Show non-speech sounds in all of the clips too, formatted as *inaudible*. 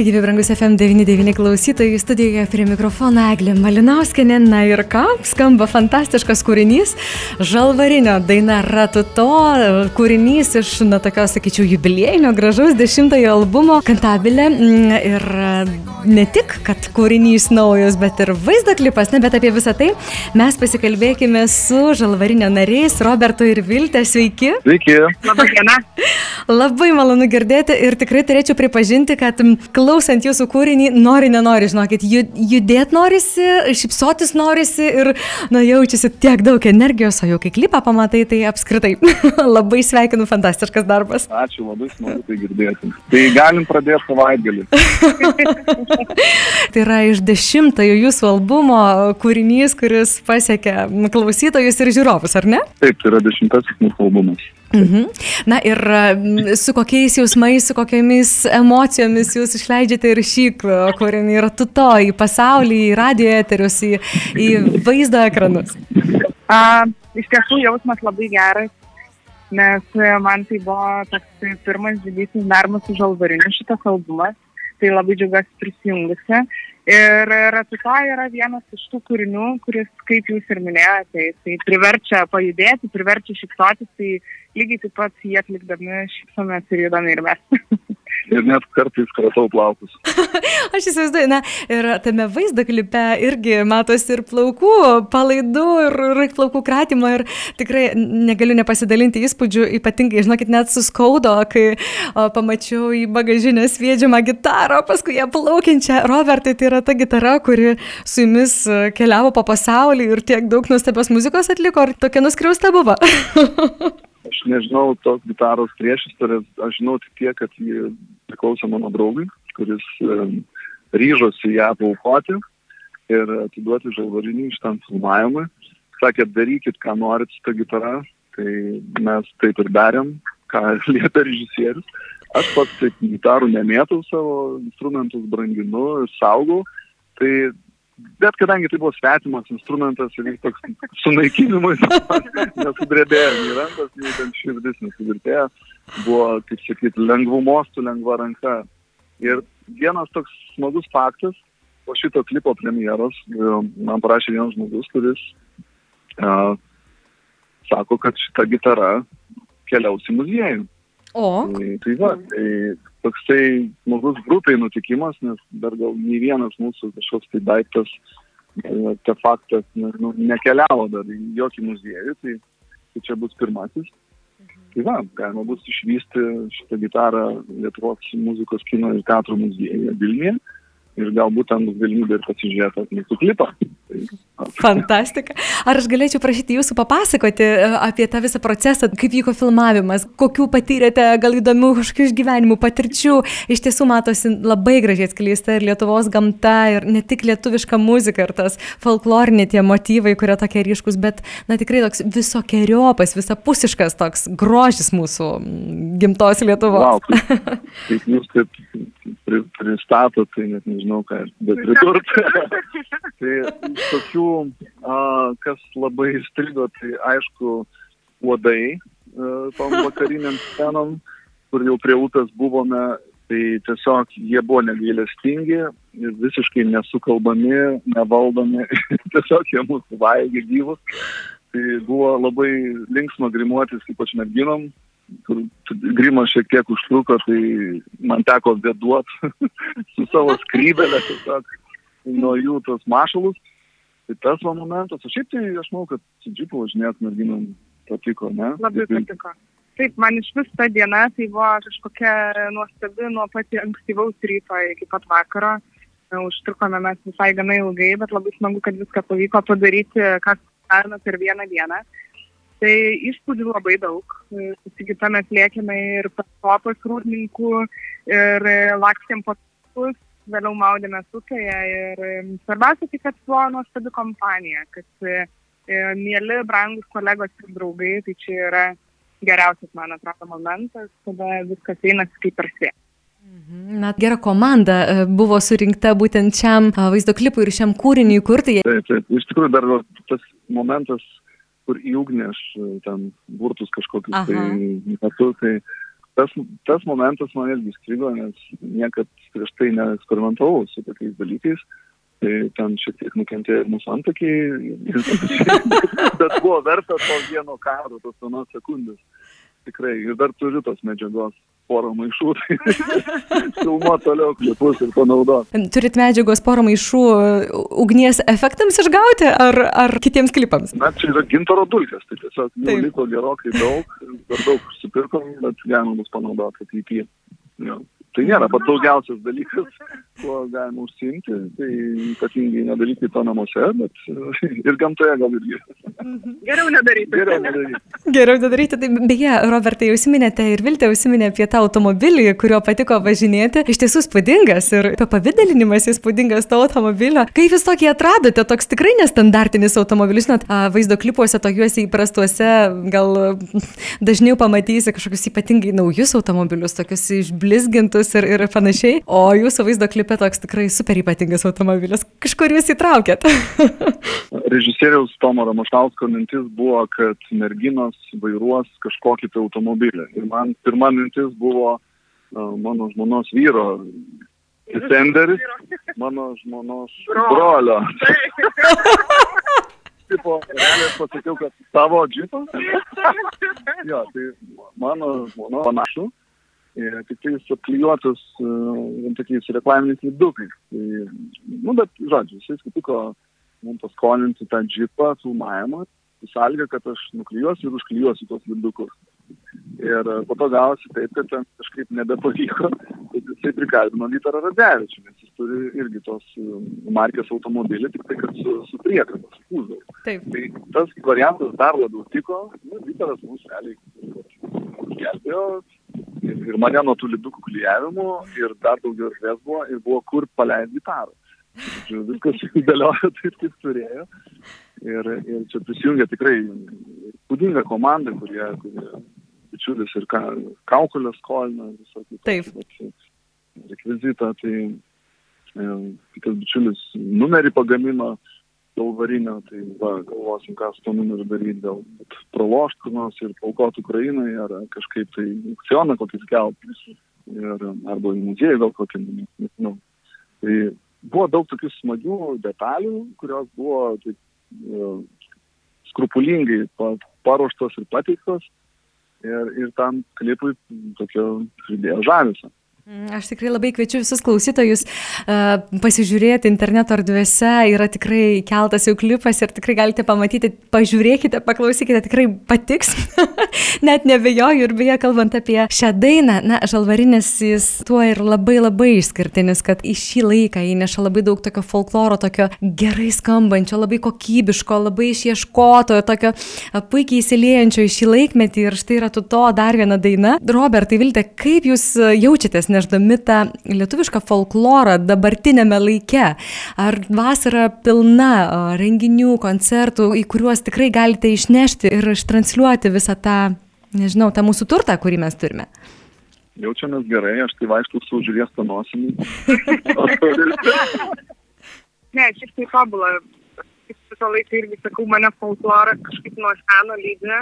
Sveiki, gyvi brangus FM99 klausytojai, studijoje prie mikrofono Eglė Malinauskenė. Na ir ką, skamba fantastiškas kūrinys. Žalvarinio daina Ratuto, kūrinys iš, na, tokios, sakyčiau, jubiliejinio gražaus dešimtojo albumo Kantabilė. Mm, ir ne tik, kad kūrinys naujas, bet ir vaizdo klipas, ne, bet apie visą tai mes pasikalbėkime su Žalvarinio nariais Robertu ir Viltė. Sveiki. Sveiki. *laughs* Labai malonu girdėti ir tikrai turėčiau pripažinti, kad klausant jūsų kūrinį, nori, nenori, žinokit, judėti norisi, šipsotis norisi ir, na, jaučiasi tiek daug energijos, o jau kai klipą pamatai, tai apskritai *laughs* labai sveikinu, fantastiškas darbas. Ačiū, labai smagu tai girdėti. Tai galim pradėti savaitgalį. *laughs* tai yra iš dešimtojo jūsų albumo kūrinys, kuris pasiekia klausytojus ir žiūrovus, ar ne? Taip, tai yra dešimtasis mūsų albumas. Mhm. Na ir su kokiais jausmais, su kokiamis emocijomis jūs išleidžiate ir šį kūrinį, ir tu to į pasaulį, į radio eterius, į, į vaizdo ekranus? A, iš tiesų jausmas labai geras, nes man tai buvo toks pirmas didysis darbas su žalvariniu šitas albumas, tai labai džiugiuosi prisijungusi. Ir Ratuto yra vienas iš tų kūrinių, kuris, kaip jūs ir minėjote, tai priverčia pajudėti, priverčia šypsotis, tai lygiai taip pat jį atlikdami šypsomės ir judame ir mes. Ir net kartais kratau plaukus. *laughs* Aš įsivaizduoju, na, ir tame vaizdo klipe irgi matosi ir plaukų palaidų, ir, ir plaukų kratimo, ir tikrai negaliu nepasidalinti įspūdžių, ypatingai, žinokit, net suskaudo, kai o, pamačiau į bagažinę sviedžiamą gitarą, paskui ją plaukiančią. Robertai, tai yra ta gitara, kuri su jumis keliavo po pasaulį ir tiek daug nuostabios muzikos atliko, ar tokia nuskriausta buvo? *laughs* aš nežinau tos gitaros priešistorės, aš žinau tik tiek, kad ji priklausė mano draugui, kuris um, ryžosi ją paukoti ir atiduoti žalvarinį iš tam filmavimui. Sakė, darykit, ką norit su ta gitara, tai mes taip ir darėm, ką *laughs* liepia režisierius. Aš pats taip gitarų nemėtau savo instrumentus, branginu ir saugau. Tai bet kadangi tai buvo svetimas instrumentas ir jis toks sunaikinimui *laughs* nesudrebėjo nei rankos, nei ten širdis nesuvirtėjo, buvo, kaip sakyti, lengvų mostų, lengva ranka. Ir vienas toks smagus faktas, po šito klipo premjeros man parašė vienas žmogus, kuris uh, sako, kad šita gitara keliaus į muziejų. O. Tai, tai va, tai toksai smagus grupiai nutikimas, nes dar gal nei vienas mūsų kažkoks tai daiktas, artefaktas nu, nekeliavo dar į jokį muziejų, tai, tai čia bus pirmasis. Tai va, galima bus išvysti šitą gitarą Lietuvos muzikos kino ir teatro muziejuje Vilniuje ir galbūt ten bus galimybė ir pasižiūrėti mūsų klipą. Fantastika. Ar aš galėčiau prašyti jūsų papasakoti e, apie tą visą procesą, kaip vyko filmavimas, kokių patyrėte gal įdomių kažkokių išgyvenimų, patirčių. Iš tiesų matosi labai gražiai atskleista ir Lietuvos gamta, ir ne tik lietuviška muzika, ir tas folkloriniai tie motyvai, kurie tokie ryškus, bet, na, tikrai toks visokiojopas, visapusiškas toks grožis mūsų gimtos Lietuvos. Wow, kaip, kaip jūs taip pristatot, tai net nežinau, ką bet pridurti. *laughs* tai iš tokių, a, kas labai įstrigo, tai aišku, uodai tom *laughs* vakariniam scenom, kur jau prie upės buvome, tai tiesiog jie buvo negailestingi, visiškai nesukalbami, nevaldomi, *laughs* tiesiog jie mūsų vaigė gyvus. Tai buvo labai linksma grimuotis, ypač merginom, kur grimas šiek tiek užtruko, tai man teko vėduot *laughs* su savo skrybelė tiesiog nuo jų tos mašalus. Tai tas va momentas, o šiaip tai aš manau, kad su džipu važinėt merginom patiko, ne? Labai patiko. Taip, man iš vis ta diena tai buvo kažkokia nuostabi nuo pati ankstyvaus ryto iki pat vakaro. Užtrukome mes visai gana ilgai, bet labai smagu, kad viską pavyko padaryti, ką darome per vieną dieną. Tai įspūdžių labai daug. Susigita mes lėkėme ir pastopas rūdininkų ir lakstėm po takus, vėliau maudėmės upėje ir svarbiausia tai, kad buvo nuostabi kompanija, kad e, mėly, brangus kolegos ir draugai, tai čia yra geriausias, man atrodo, momentas, kada viskas einasi kaip per svė. Mhm. Na, gera komanda e, buvo surinkta būtent šiam vaizdo klipui ir šiam kūriniui kurti. Taip, taip, iš tikrųjų dar tas momentas kur į ugnį aš e, ten burtus kažkokius Aha. tai metu, tai tas, tas momentas man irgi strigo, nes niekad prieš tai neeksperimentavau su tokiais dalykais. Tai ten šiek tiek nukentėjo mūsų antakiai, *laughs* bet buvo verta to vieno karo, tos vienos sekundės. Tikrai, ir dar turiu tos medžiagos porą maišų, *laughs* tai filmuoti toliau klipus ir panaudoti. Turit medžiagos porą maišų ugnies efektams išgauti ar, ar kitiems klipams? Na, čia yra gintaro dulkės, tai tiesiog jų liko gerokai daug, per daug užsipirkom, bet galima bus panaudoti ateityje. Tai nėra pats daugiausias dalykas, kuo galima užsiimti, tai ypatingai nedaryti to namuose, bet *laughs* ir gamtoje gal irgi. Mhm. Geriau nedaryti. Geriau nedaryti. Geriau nedaryti. Tai beje, Robertai, užsiminėte ir Viltė užsiminė apie tą automobilį, kurio patiko važinėti. Iš tiesų spūdingas ir apie pavydalinimas įspūdingas to automobilio. Kaip jūs tokį atradote, toks tikrai nestandartinis automobilis, žinot, vaizdo klipuose tokiuose įprastuose, gal dažniau pamatysi kažkokius ypatingai naujus automobilius, tokius išblizgintus ir, ir panašiai. O jūsų vaizdo klipe toks tikrai super ypatingas automobilis. Kažkur jūs įtraukėt. *laughs* Režisieriaus Tomo Ramošausko mintis buvo, kad merginos vairuos kažkokį tai automobilį. Ir man pirma mintis buvo uh, mano žmonos vyro Defenderis, mano žmonos brolio. *laughs* tipo, realiai pasakiau, kad tavo džipas. *laughs* jo, tai mano žmona panašu tik tais apklijuotus uh, tokiais reklaminiais lipdukais. Tai, nu, bet, žodžiu, jisai sutiko mums paskolinti tą džipą filmavimą, sąlyga, kad aš nuklijuosiu ir užklijuosiu tos lipdukus. Ir po to gavosi taip, kad ten kažkaip nebepavyko, kad jisai prikalbino Vytarą Radzevičių, nes jis turi irgi tos markės automobilį, tik tai, kad su, su priekaba, su kūzdavu. Tai tas variantas dar labiau tiko, nu, Vytaras mūsų realiai gelbėjo, ir, ir mane nuo tų lipdukų klyjavimų ir dar daugiau erdvės buvo ir buvo kur paleisti gitarą. Žodžiu, viskas *laughs* dėliojo taip, kaip turėjo. Ir, ir čia prisijungia tikrai spūdinga komanda, kurie, kurie bičiulis ir ka, kaukulės skolina visokį. Taip. Rekvizitą, tai kitas bičiulis numerį pagamino, dėl varinio, tai va, galvosim, ką su to numeriu daryti, gal pralošti kur nors ir paukoti Ukrainai, ar kažkaip tai aukcioną kokį skelbti, ir, arba į muziejų gal kokį, nežinau. Tai buvo daug tokių smagių detalių, kurios buvo taip, e, skrupulingai paruoštos ir pateiktos, ir, ir tam klipui tokio pridėjo žavesio. Mm, aš tikrai labai kviečiu visus klausytojus uh, pasižiūrėti interneto erdvėse, yra tikrai keltas jau klipas ir tikrai galite pamatyti, pažiūrėkite, paklausykite, tikrai patiks, *laughs* net nebejoju ir beje, kalbant apie šią dainą, na, žalvarinis jis tuo ir labai labai išskirtinis, kad į šį laiką įneša labai daug tokio folkloro, tokio gerai skambančio, labai kokybiško, labai išieškotojo, tokio puikiai įsiliejančio į šį laikmetį ir štai yra tu to dar viena daina. Robertai Viltė, kaip jūs jaučiatės? Nešdami tą lietuvišką folklorą dabartinėme laike. Ar vasara pilna renginių, koncertų, į kuriuos tikrai galite išnešti ir ištransliuoti visą tą, nežinau, tą mūsų turtą, kurį mes turime? Jaučiamės gerai, aš tai vaikštų su žuvies nosimį. *laughs* ne, šiaip tai tobulą. Visą laiką irgi sakau, mane folklorą kažkaip nuo seno lydė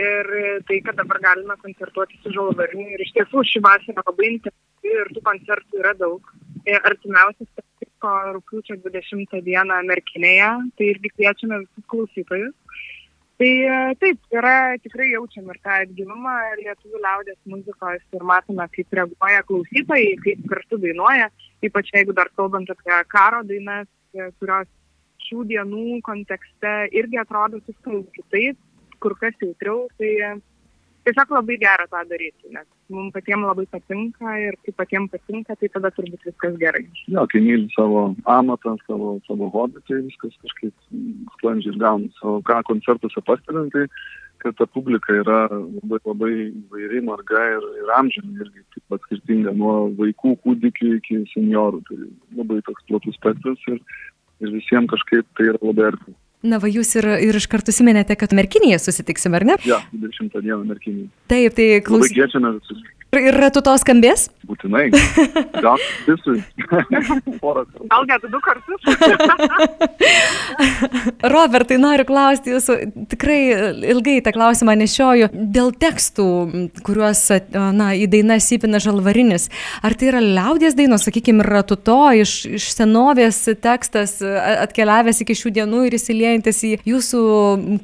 ir tai, kad dabar galime koncertuoti su žalvarniu. Ir iš tiesų ši vasara labai intensyvi ir tų koncertų yra daug. Ir artimiausias pasitiko rūpiučio 20 dieną Merkinėje, tai irgi kviečiame visus klausytojus. Tai taip, yra tikrai jaučiam ir tą atgimimą lietuvių liaudės muzikos ir matome, kaip reaguoja klausytojai, kaip kartu dainuoja, ypač jeigu dar kalbant apie karo dainas, kurios šių dienų kontekste irgi atrodo kitaip, kur kas jautriau, tai tiesiog labai gera tą daryti, nes mums patiems labai patinka ir kai patiems patinka, tai tada turbūt viskas gerai. Jo, kai myli savo amatą, savo, savo hobį, tai viskas kažkaip sklandžiai gaunasi. O ką koncertuose pastebint, tai kad ta publika yra labai, labai įvairi, marga ir, ir amžinė irgi taip pat skirtinga nuo vaikų, kūdikių iki seniorų. Tai labai toks platus spektras ir, ir visiems kažkaip tai yra labai artima. Na, va, jūs ir, ir iš karto siminėte, kad Merkinėje susitiksim, ar ne? Ja, 20 dieną Merkinėje. Taip, tai klausyk. Labai kviečiame visus. Ir ratu to skambės? Būtinai. Gal visui. *laughs* Gal net du kartus. *laughs* Robertai, noriu klausti jūsų, tikrai ilgai tą klausimą nešioju, dėl tekstų, kuriuos na, į dainą įpina žalvarinis. Ar tai yra liaudės dainos, sakykime, ratu to, iš, iš senovės tekstas atkeliavęs iki šių dienų ir įsiliejantis į jūsų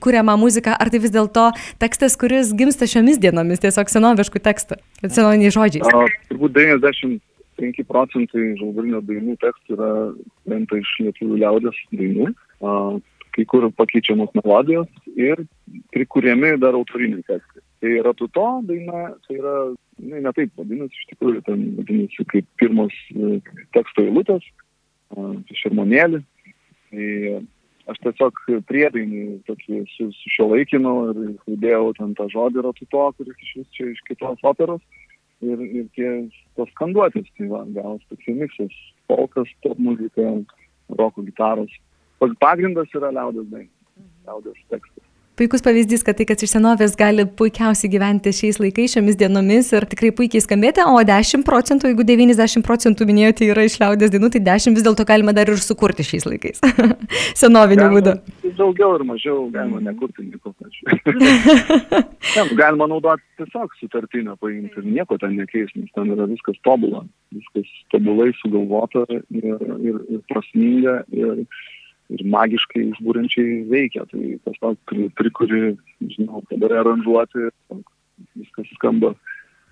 kuriamą muziką, ar tai vis dėlto tekstas, kuris gimsta šiomis dienomis, tiesiog senoviškų tekstų, senoviniai žodžiai? A, turbūt 95 procentai žalvarinio dainų tekstų yra bent iš lietuvių liaudės dainų. A, kai kur pakeičiamos melodijos ir prikūrėmi dar autoriniai tekstai. Tai yra tu to daina, tai yra, ne, ne taip vadinasi, iš tikrųjų, ten vadinasi kaip pirmos e, teksto eilutės, šermonėlį. Tai aš tiesiog priedainį tokį su, su šio laikinu ir įdėjau ten tą žodį yra tu to, kuris iš vis čia iš kitos operos. Ir, ir tie tos skanduotės, tai va, gavos toks miksas, folkas, top muzika, roko gitaros. Pagrindas yra liaudės dainos, liaudės tekstas puikus pavyzdys, kad tai, kas iš senovės gali puikiausiai gyventi šiais laikais, šiomis dienomis ir tikrai puikiai skambėti, o 10 procentų, jeigu 90 procentų minėjote yra iš liaudės dainų, tai 10 vis dėlto galima dar ir sukurti šiais laikais. *laughs* Senoviniu būdu. Daugiau ir mažiau galima nekurti nieko pačiu. galima naudoti tiesiog sutartinę paimti ir nieko ten nekeisti, nes ten yra viskas tobula, viskas tobulai sugalvota ir, ir, ir prasminga. Ir, ir magiškai išbūrenčiai veikia. Tai tiesiog prikuri, žinau, padarai aranžuoti, viskas skamba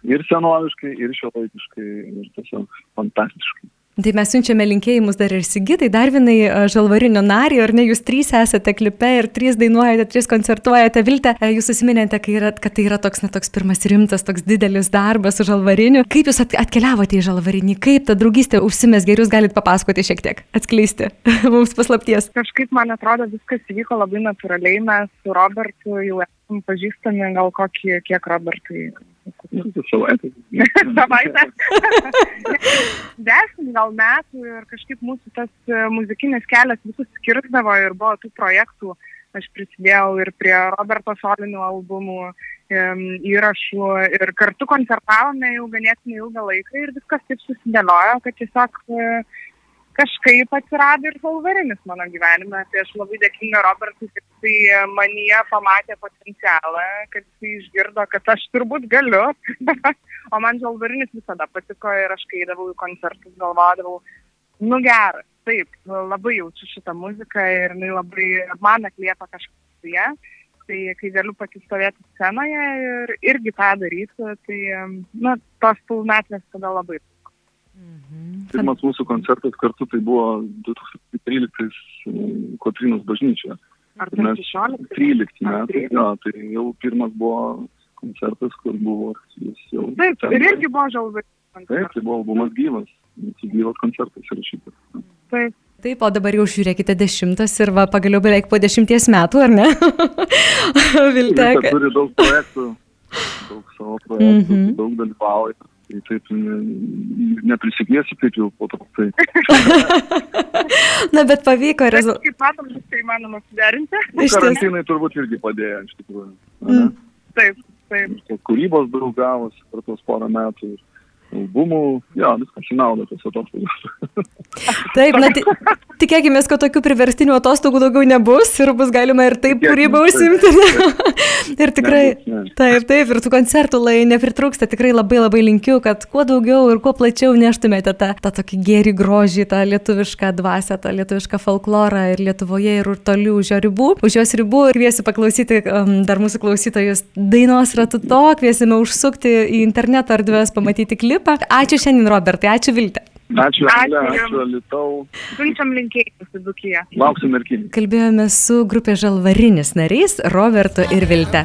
ir senoviškai, ir šiuolaikiškai, ir tiesiog fantastiškai. Tai mes siunčiame linkėjimus dar ir Sigitai, dar vienai žalvarinio nariai, ar ne, jūs trys esate klipe ir trys dainuojate, trys koncertuojate. Viltė, jūs susiminėte, kad tai yra toks, na, toks pirmas rimtas, toks didelis darbas su žalvariniu. Kaip jūs atkeliavote į žalvarinį, kaip ta draugystė užsimės, geriau jūs galite papasakoti šiek tiek, atskleisti *laughs* mums paslapties. Kažkaip man atrodo, viskas įvyko labai natūraliai, mes su Robertu jau esame pažįstami, gal kokį, kiek Robertui *laughs* Savaitę. *laughs* Dešimt gal metų ir kažkaip mūsų tas e, muzikinis kelias visus skirdavo ir buvo tų projektų. Aš prisidėjau ir prie Roberto solinių albumų įrašų ir kartu koncertavome jau ganėtinai ilgą laiką ir viskas taip susidėliojo, kad tiesiog uh, kažkaip atsirado ir Wolverinis mano gyvenime. Tai aš labai dėkinga Robertui, kad jisai manyje pamatė potencialą, kad jisai išgirdo, kad aš turbūt galiu. *laughs* o man Wolverinis visada patiko ir aš kai eidavau į koncertus galvodavau, nu geras, taip, labai jaučiu šitą muziką ir jinai labai man atliepia kažkas su ją. Tai kai galiu pati stovėti scenoje ir irgi tą daryti, tai, na, tos pilnatvės tada labai Mhm. Pirmas mūsų koncertas kartu tai buvo 2013 Kotrinos bažnyčioje. Ar tai mes 13 metai, jo, tai jau pirmas buvo koncertas, kur buvo jis jau. Taip, ir irgi buvo žalvai. Taip, tai buvo albumas gyvas, gyvas koncertas įrašytas. Taip. Taip, o dabar jau žiūrėkite dešimtas ir va, pagaliau beveik po dešimties metų, ar ne? *laughs* Viltek. Turi daug projektų, daug savo projektų, mm -hmm. daug dalyvauja tai taip neprisikviesi taip jau po to. Tai. *laughs* Na, bet pavyko rezultatas. Kaip matom, viską įmanoma suderinti. Nu, karantinai turbūt irgi padėjo, iš tikrųjų. Mm. Taip, taip. Kūrybos daug gavosi per tos porą metų. Ir albumų, jo, viskas į naudą tos atostogos. *laughs* Taip, na, tikėkime, kad tokių priverstinių atostogų daugiau nebus ir bus galima ir taip kūrybą užsimti. *laughs* ir tikrai, taip, taip, ir tų koncertų lai nepritrūksta, tikrai labai labai linkiu, kad kuo daugiau ir kuo plačiau neštumėte tą, tą tokį gerį grožį, tą lietuvišką dvasę, tą lietuvišką folklorą ir Lietuvoje ir toliau už jo ribų, už jos ribų. Ir kviesiu paklausyti um, dar mūsų klausytojus dainos ratu to, kviesime užsukti į interneto erdvės, pamatyti klipą klipą. Ačiū šiandien, Robertai, ačiū Viltė. Ačiū, ačiū, ačiū Lietau. Siunčiam linkėjimus į Dukiją. Lauksim merkinį. Kalbėjome su grupė Žalvarinis nariais Robertu ir Vilte.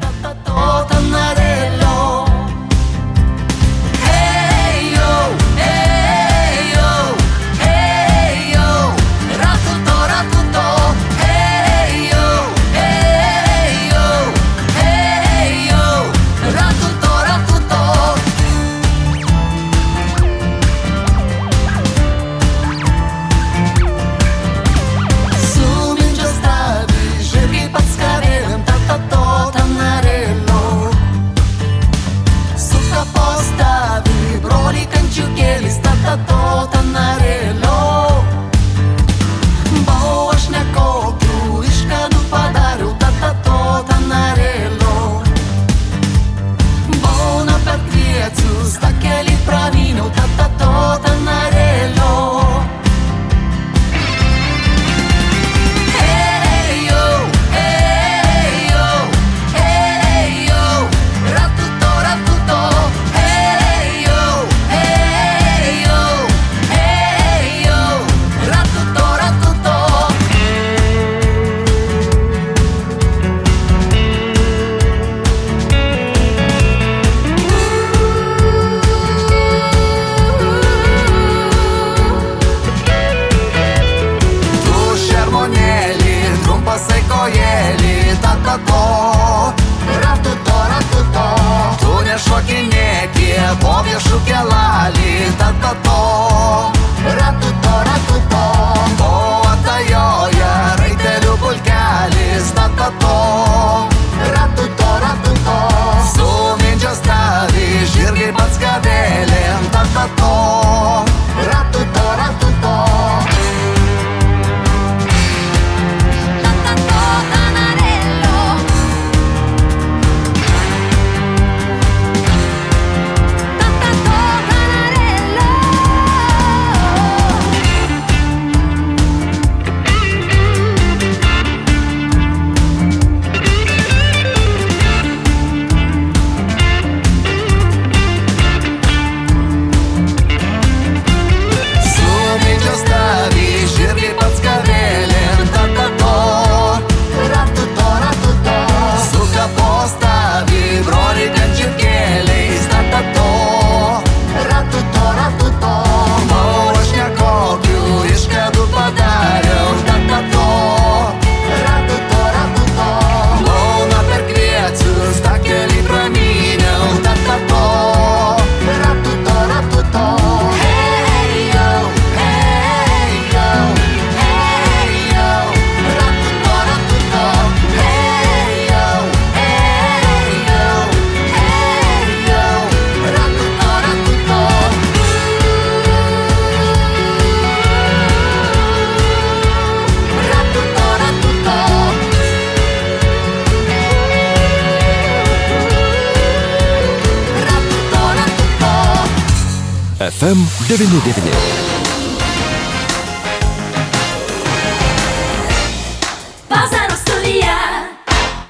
FM99.